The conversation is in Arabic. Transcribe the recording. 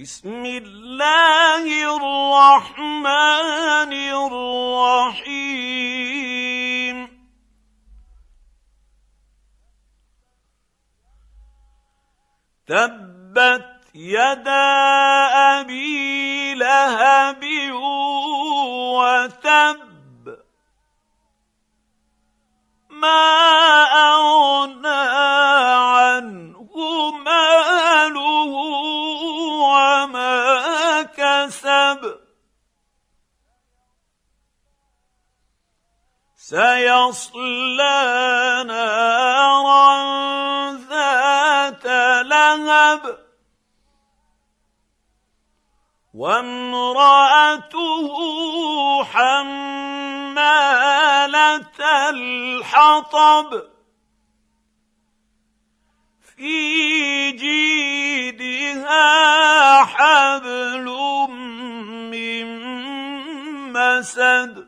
بسم الله الرحمن الرحيم. تبت يدا أبي لهب وتب. ما أغنى عنه كسب سيصلى نارا ذات لهب. وامرأته حمالة الحطب. مسد